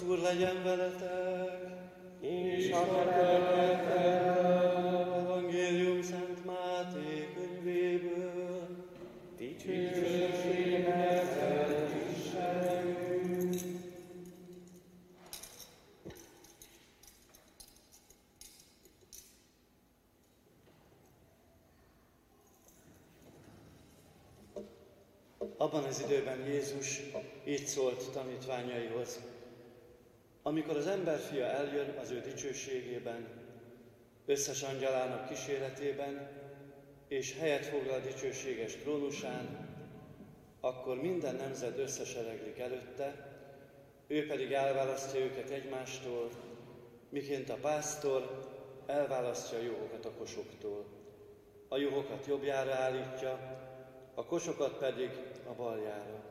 Az Úr legyen veletek! És a Evangélium Szent Máté könyvéből. Dicsőség neked, Istenünk! Abban az időben Jézus így szólt tanítványaihoz. Amikor az emberfia eljön az ő dicsőségében, összes angyalának kíséretében, és helyet foglal dicsőséges trónusán, akkor minden nemzet összesereglik előtte, ő pedig elválasztja őket egymástól, miként a pásztor elválasztja a juhokat a kosoktól. A juhokat jobbjára állítja, a kosokat pedig a baljára.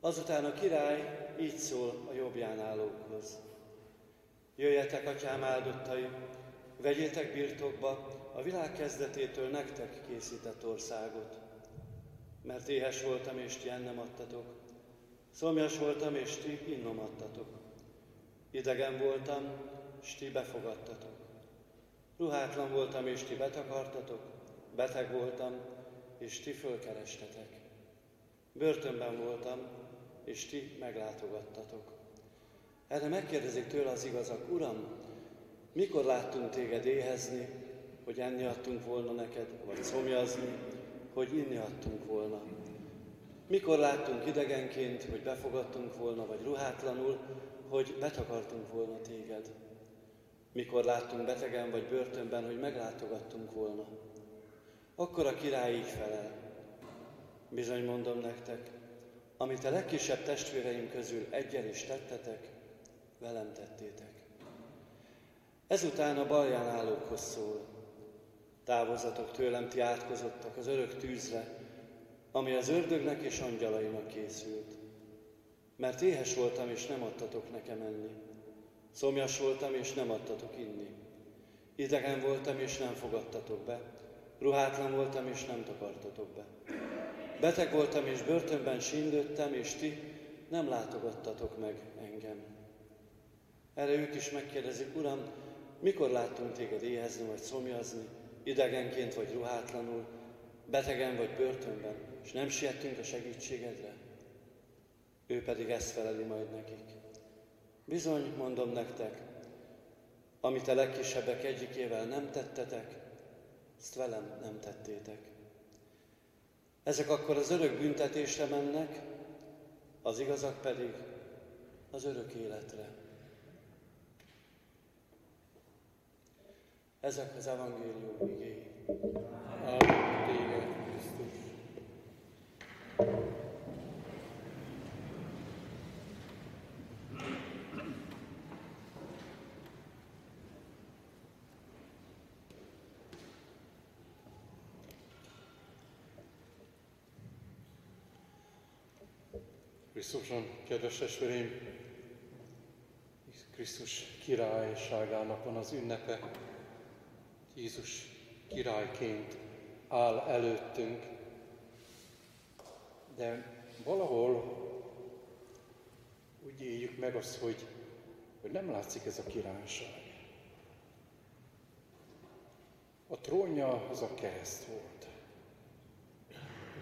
Azután a király így szól a jobbján állókhoz. Jöjjetek, atyám áldottai, vegyétek birtokba a világ kezdetétől nektek készített országot. Mert éhes voltam, és ti ennem adtatok, szomjas voltam, és ti innom adtatok. Idegen voltam, és ti befogadtatok. Ruhátlan voltam, és ti betakartatok, beteg voltam, és ti fölkerestetek. Börtönben voltam, és ti meglátogattatok. Erre megkérdezik tőle az igazak, Uram, mikor láttunk téged éhezni, hogy enni adtunk volna neked, vagy szomjazni, hogy inni adtunk volna? Mikor láttunk idegenként, hogy befogadtunk volna, vagy ruhátlanul, hogy betakartunk volna téged? Mikor láttunk betegen vagy börtönben, hogy meglátogattunk volna? Akkor a király így felel. Bizony mondom nektek, amit a legkisebb testvéreim közül egyel is tettetek, velem tettétek. Ezután a balján állókhoz szól. Távozatok tőlem ti átkozottak az örök tűzre, ami az ördögnek és angyalainak készült. Mert éhes voltam, és nem adtatok nekem enni. Szomjas voltam, és nem adtatok inni. Idegen voltam, és nem fogadtatok be. Ruhátlan voltam, és nem takartatok be. Beteg voltam, és börtönben síndődtem, és ti nem látogattatok meg engem. Erre ők is megkérdezik, Uram, mikor láttunk téged éhezni vagy szomjazni, idegenként vagy ruhátlanul, betegen vagy börtönben, és nem siettünk a segítségedre? Ő pedig ezt feleli majd nekik. Bizony, mondom nektek, amit a legkisebbek egyikével nem tettetek, ezt velem nem tettétek. Ezek akkor az örök büntetésre mennek, az igazak pedig az örök életre. Ezek az evangélium igéi. Áldott téged, Krisztus! Krisztuson, kedves testvéreim, Krisztus királyságának van az ünnepe. Jézus királyként áll előttünk, de valahol úgy éljük meg azt, hogy, hogy nem látszik ez a királyság. A trónja az a kereszt volt,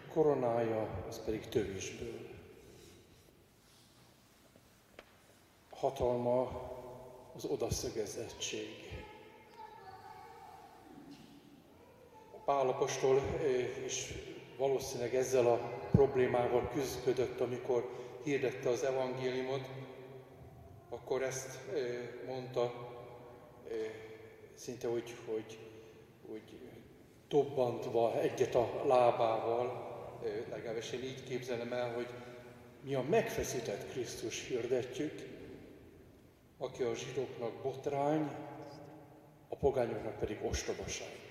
a koronája az pedig tövésből. Hatalma az odaszögezettség. Pálapostól is valószínűleg ezzel a problémával küzdött, amikor hirdette az evangéliumot, akkor ezt mondta, szinte úgy, hogy, hogy dobbantva egyet a lábával, legalábbis én így képzelem el, hogy mi a megfeszített Krisztus hirdetjük, aki a zsidóknak botrány, a pogányoknak pedig ostobaság.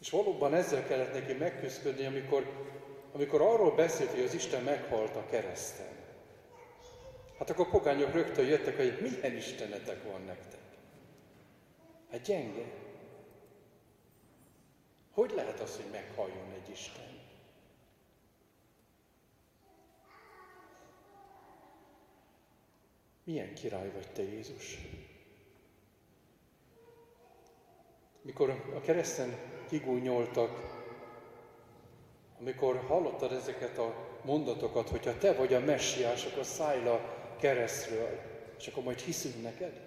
És valóban ezzel kellett neki megküzdeni, amikor, amikor arról beszélt, hogy az Isten meghalt a kereszten. Hát akkor a pogányok rögtön jöttek, hogy milyen istenetek van nektek. Hát gyenge. Hogy lehet az, hogy meghaljon egy Isten? Milyen király vagy te, Jézus? Mikor a kereszten kigúnyoltak, amikor hallottad ezeket a mondatokat, hogyha te vagy a messiás, akkor szállj le a keresztről, és akkor majd hiszünk neked?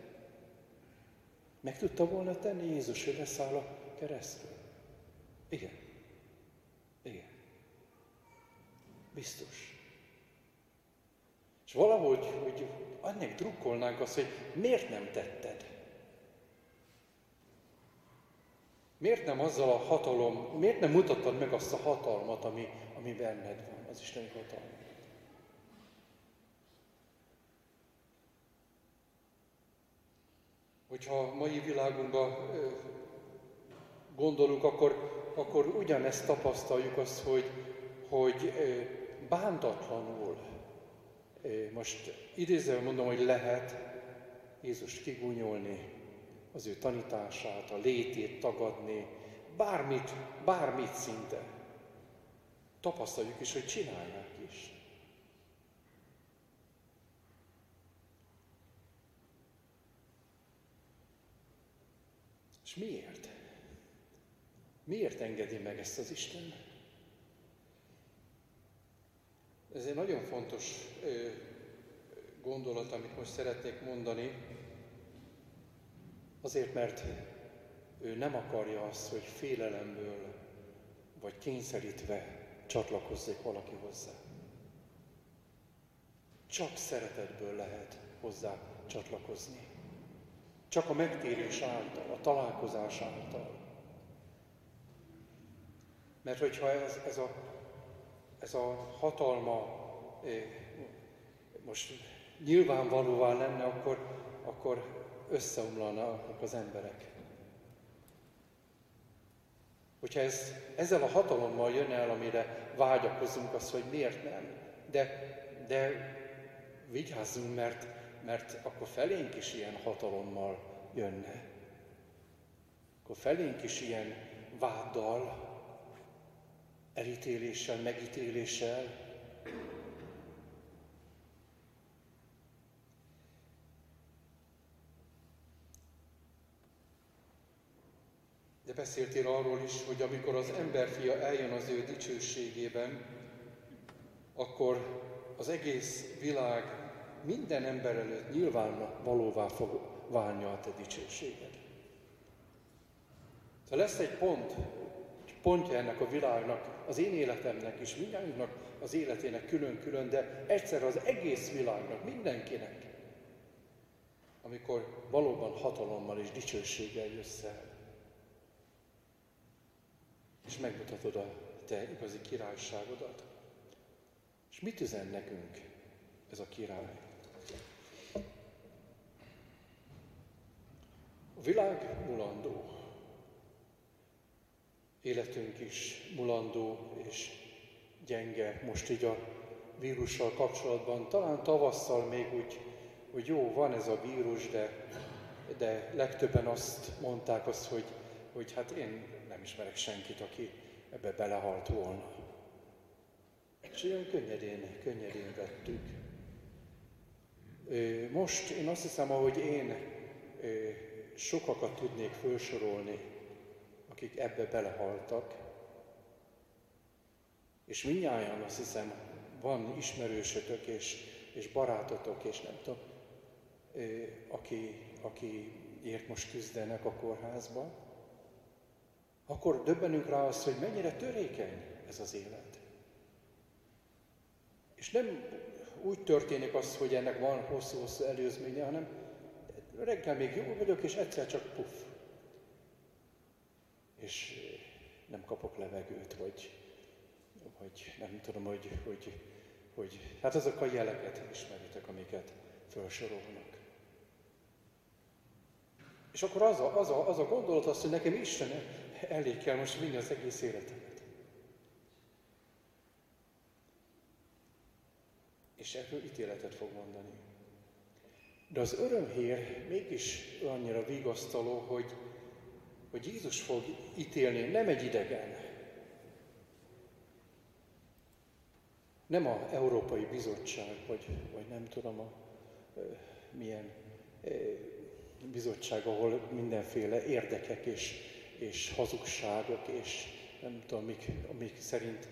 Meg tudta volna tenni Jézus, hogy leszáll a keresztről? Igen. Igen. Biztos. És valahogy hogy annak drukkolnánk azt, hogy miért nem tetted? Miért nem azzal a hatalom, miért nem mutattad meg azt a hatalmat, ami, ami benned van, az Isteni hatalmat? Hogyha a mai világunkban gondolunk, akkor, akkor ugyanezt tapasztaljuk azt, hogy, hogy bántatlanul, most idézően mondom, hogy lehet Jézust kigúnyolni, az ő tanítását, a létét tagadni, bármit, bármit szinte. Tapasztaljuk is, hogy csinálják is. És miért? Miért engedi meg ezt az Isten? Ez egy nagyon fontos gondolat, amit most szeretnék mondani. Azért, mert ő nem akarja azt, hogy félelemből vagy kényszerítve csatlakozzék valaki hozzá. Csak szeretetből lehet hozzá csatlakozni. Csak a megtérés által, a találkozás által. Mert hogyha ez, ez, a, ez a hatalma most nyilvánvalóvá lenne, akkor, akkor összeomlanak az emberek. Hogyha ez, ezzel a hatalommal jön el, amire vágyakozunk, az, hogy miért nem. De, de vigyázzunk, mert, mert akkor felénk is ilyen hatalommal jönne. Akkor felénk is ilyen váddal, elítéléssel, megítéléssel, De beszéltél arról is, hogy amikor az emberfia eljön az ő dicsőségében, akkor az egész világ minden ember előtt nyilván valóvá fog válni a te dicsőséged. Ha lesz egy pont, pontja ennek a világnak, az én életemnek is, mindjárt az életének külön-külön, de egyszer az egész világnak, mindenkinek, amikor valóban hatalommal és dicsőséggel jössz el és megmutatod a te igazi királyságodat. És mit üzen nekünk ez a király? A világ mulandó, életünk is mulandó és gyenge most így a vírussal kapcsolatban. Talán tavasszal még úgy, hogy jó, van ez a vírus, de, de legtöbben azt mondták azt, hogy, hogy hát én nem ismerek senkit, aki ebbe belehalt volna. És olyan könnyedén, könnyedén vettük. Most én azt hiszem, ahogy én sokakat tudnék felsorolni, akik ebbe belehaltak, és mindnyáján azt hiszem, van ismerősötök és, és barátotok, és nem tudom, aki, akiért most küzdenek a kórházban, akkor döbbenünk rá azt, hogy mennyire törékeny ez az élet. És nem úgy történik az, hogy ennek van hosszú-hosszú előzménye, hanem reggel még jó vagyok, és egyszer csak puff. És nem kapok levegőt, vagy, vagy nem tudom, hogy, hogy, hogy hát azok a jeleket ismeritek, amiket felsorolnak. És akkor az a, az a, az a gondolat az, hogy nekem Isten elég kell most vinni az egész életemet. És erről ítéletet fog mondani. De az örömhír mégis annyira vigasztaló, hogy, hogy Jézus fog ítélni, nem egy idegen, nem a Európai Bizottság, vagy, vagy nem tudom, a milyen bizottság, ahol mindenféle érdekek és, és hazugságok és nem tudom, amik, amik szerint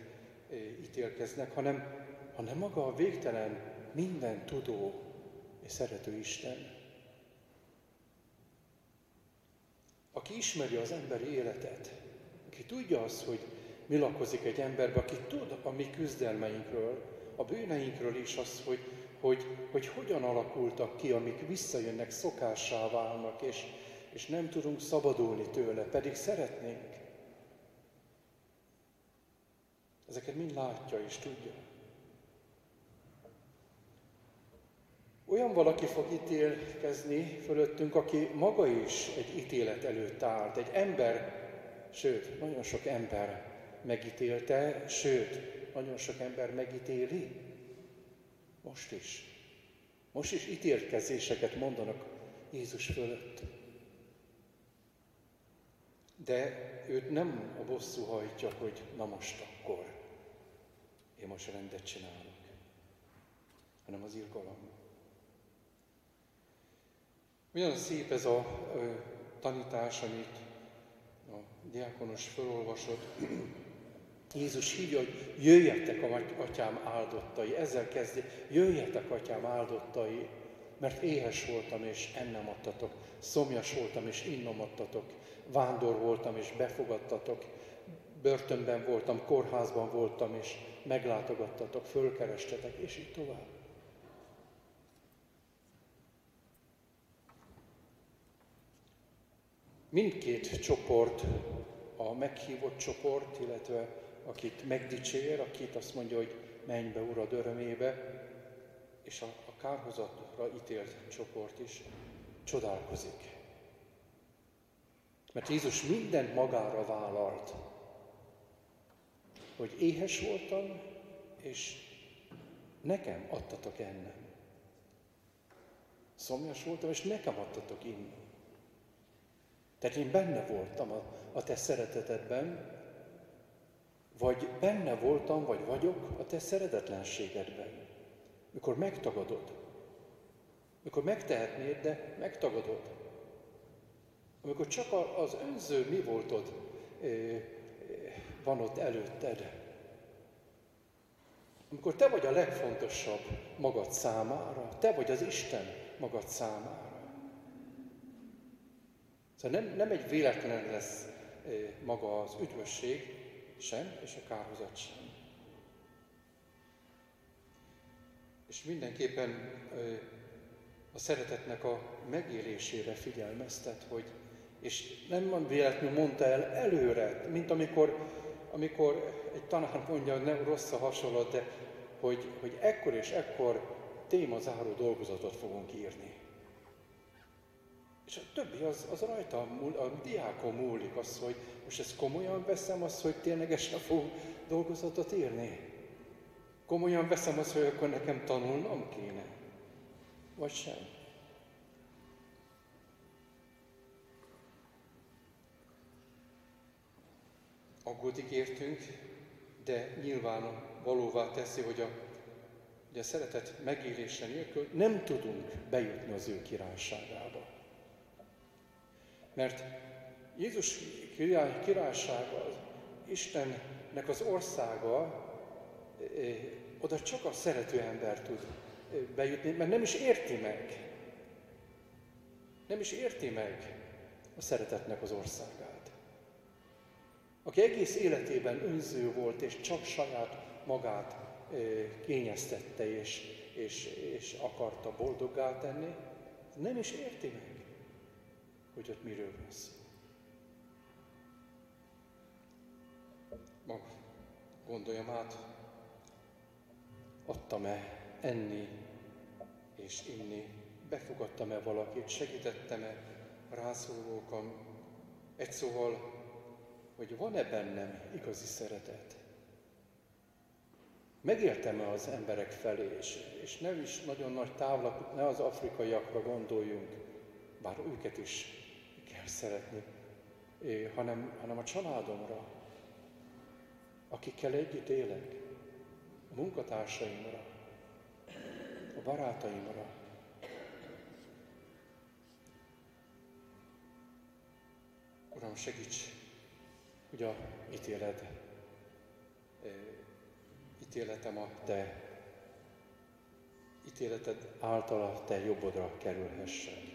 ítélkeznek, hanem, hanem maga a végtelen, minden tudó és szerető Isten. Aki ismeri az emberi életet, aki tudja azt, hogy mi lakozik egy emberbe, aki tud a mi küzdelmeinkről, a bűneinkről is azt, hogy, hogy, hogy hogyan alakultak ki, amik visszajönnek, szokássá válnak, és, és nem tudunk szabadulni tőle, pedig szeretnénk. Ezeket mind látja és tudja. Olyan valaki fog ítélkezni fölöttünk, aki maga is egy ítélet előtt állt. Egy ember, sőt, nagyon sok ember megítélte, sőt, nagyon sok ember megítéli. Most is. Most is ítélkezéseket mondanak Jézus fölött. De őt nem a bosszú hajtja, hogy na most akkor én most rendet csinálok, hanem az irgalom. Milyen szép ez a ö, tanítás, amit a diákonos felolvasott. Jézus hívja, hogy jöjjetek a atyám áldottai, ezzel kezdi, jöjjetek atyám áldottai, mert éhes voltam és ennem adtatok, szomjas voltam és innom adtatok, vándor voltam és befogadtatok, börtönben voltam, kórházban voltam és meglátogattatok, fölkerestetek, és így tovább. Mindkét csoport, a meghívott csoport, illetve akit megdicsér, akit azt mondja, hogy menj be Urad örömébe, és a, a kárhozatra ítélt csoport is csodálkozik. Mert Jézus mindent magára vállalt, hogy éhes voltam, és nekem adtatok ennem. Szomjas voltam, és nekem adtatok inni. Tehát én benne voltam a, a te szeretetedben, vagy benne voltam, vagy vagyok a te szeretetlenségedben. Mikor megtagadod. Mikor megtehetnéd, de megtagadod. Amikor csak az önző mi voltod van ott előtted. Amikor te vagy a legfontosabb magad számára, te vagy az Isten magad számára. Szóval nem, nem egy véletlen lesz maga az üdvösség sem, és a kárhozat sem. És mindenképpen a szeretetnek a megélésére figyelmeztet, hogy és nem véletlenül mondta el előre, mint amikor, amikor egy tanár mondja, hogy nem rossz a hasonlat, de hogy, hogy ekkor és ekkor témazáró dolgozatot fogunk írni. És a többi az, az rajta, a diákon múlik az, hogy most ezt komolyan veszem, az, hogy ténylegesen fog dolgozatot írni. Komolyan veszem azt, hogy akkor nekem tanulnom kéne. Vagy sem. Aggódik értünk, de nyilván valóvá teszi, hogy a, a szeretet megélése nélkül nem tudunk bejutni az ő királyságába. Mert Jézus király, királysága, Istennek az országa, oda csak a szerető ember tud bejutni, mert nem is érti meg. Nem is érti meg a szeretetnek az országát. Aki egész életében önző volt, és csak saját magát kényeztette, és, és, és akarta boldoggá tenni, nem is érti meg hogy ott miről van szó. Ma gondoljam át, adtam-e enni és inni, befogadtam-e valakit, segítettem-e rászólókon, egy szóval, hogy van-e bennem igazi szeretet. Megértem-e az emberek felé, és, és nem is nagyon nagy távlat, ne az afrikaiakra gondoljunk, bár őket is szeretni, hanem, hanem a családomra, akikkel együtt élek, a munkatársaimra, a barátaimra. Uram, segíts, hogy a ítéled, ítéletem a Te ítéleted által a Te jobbodra kerülhessen.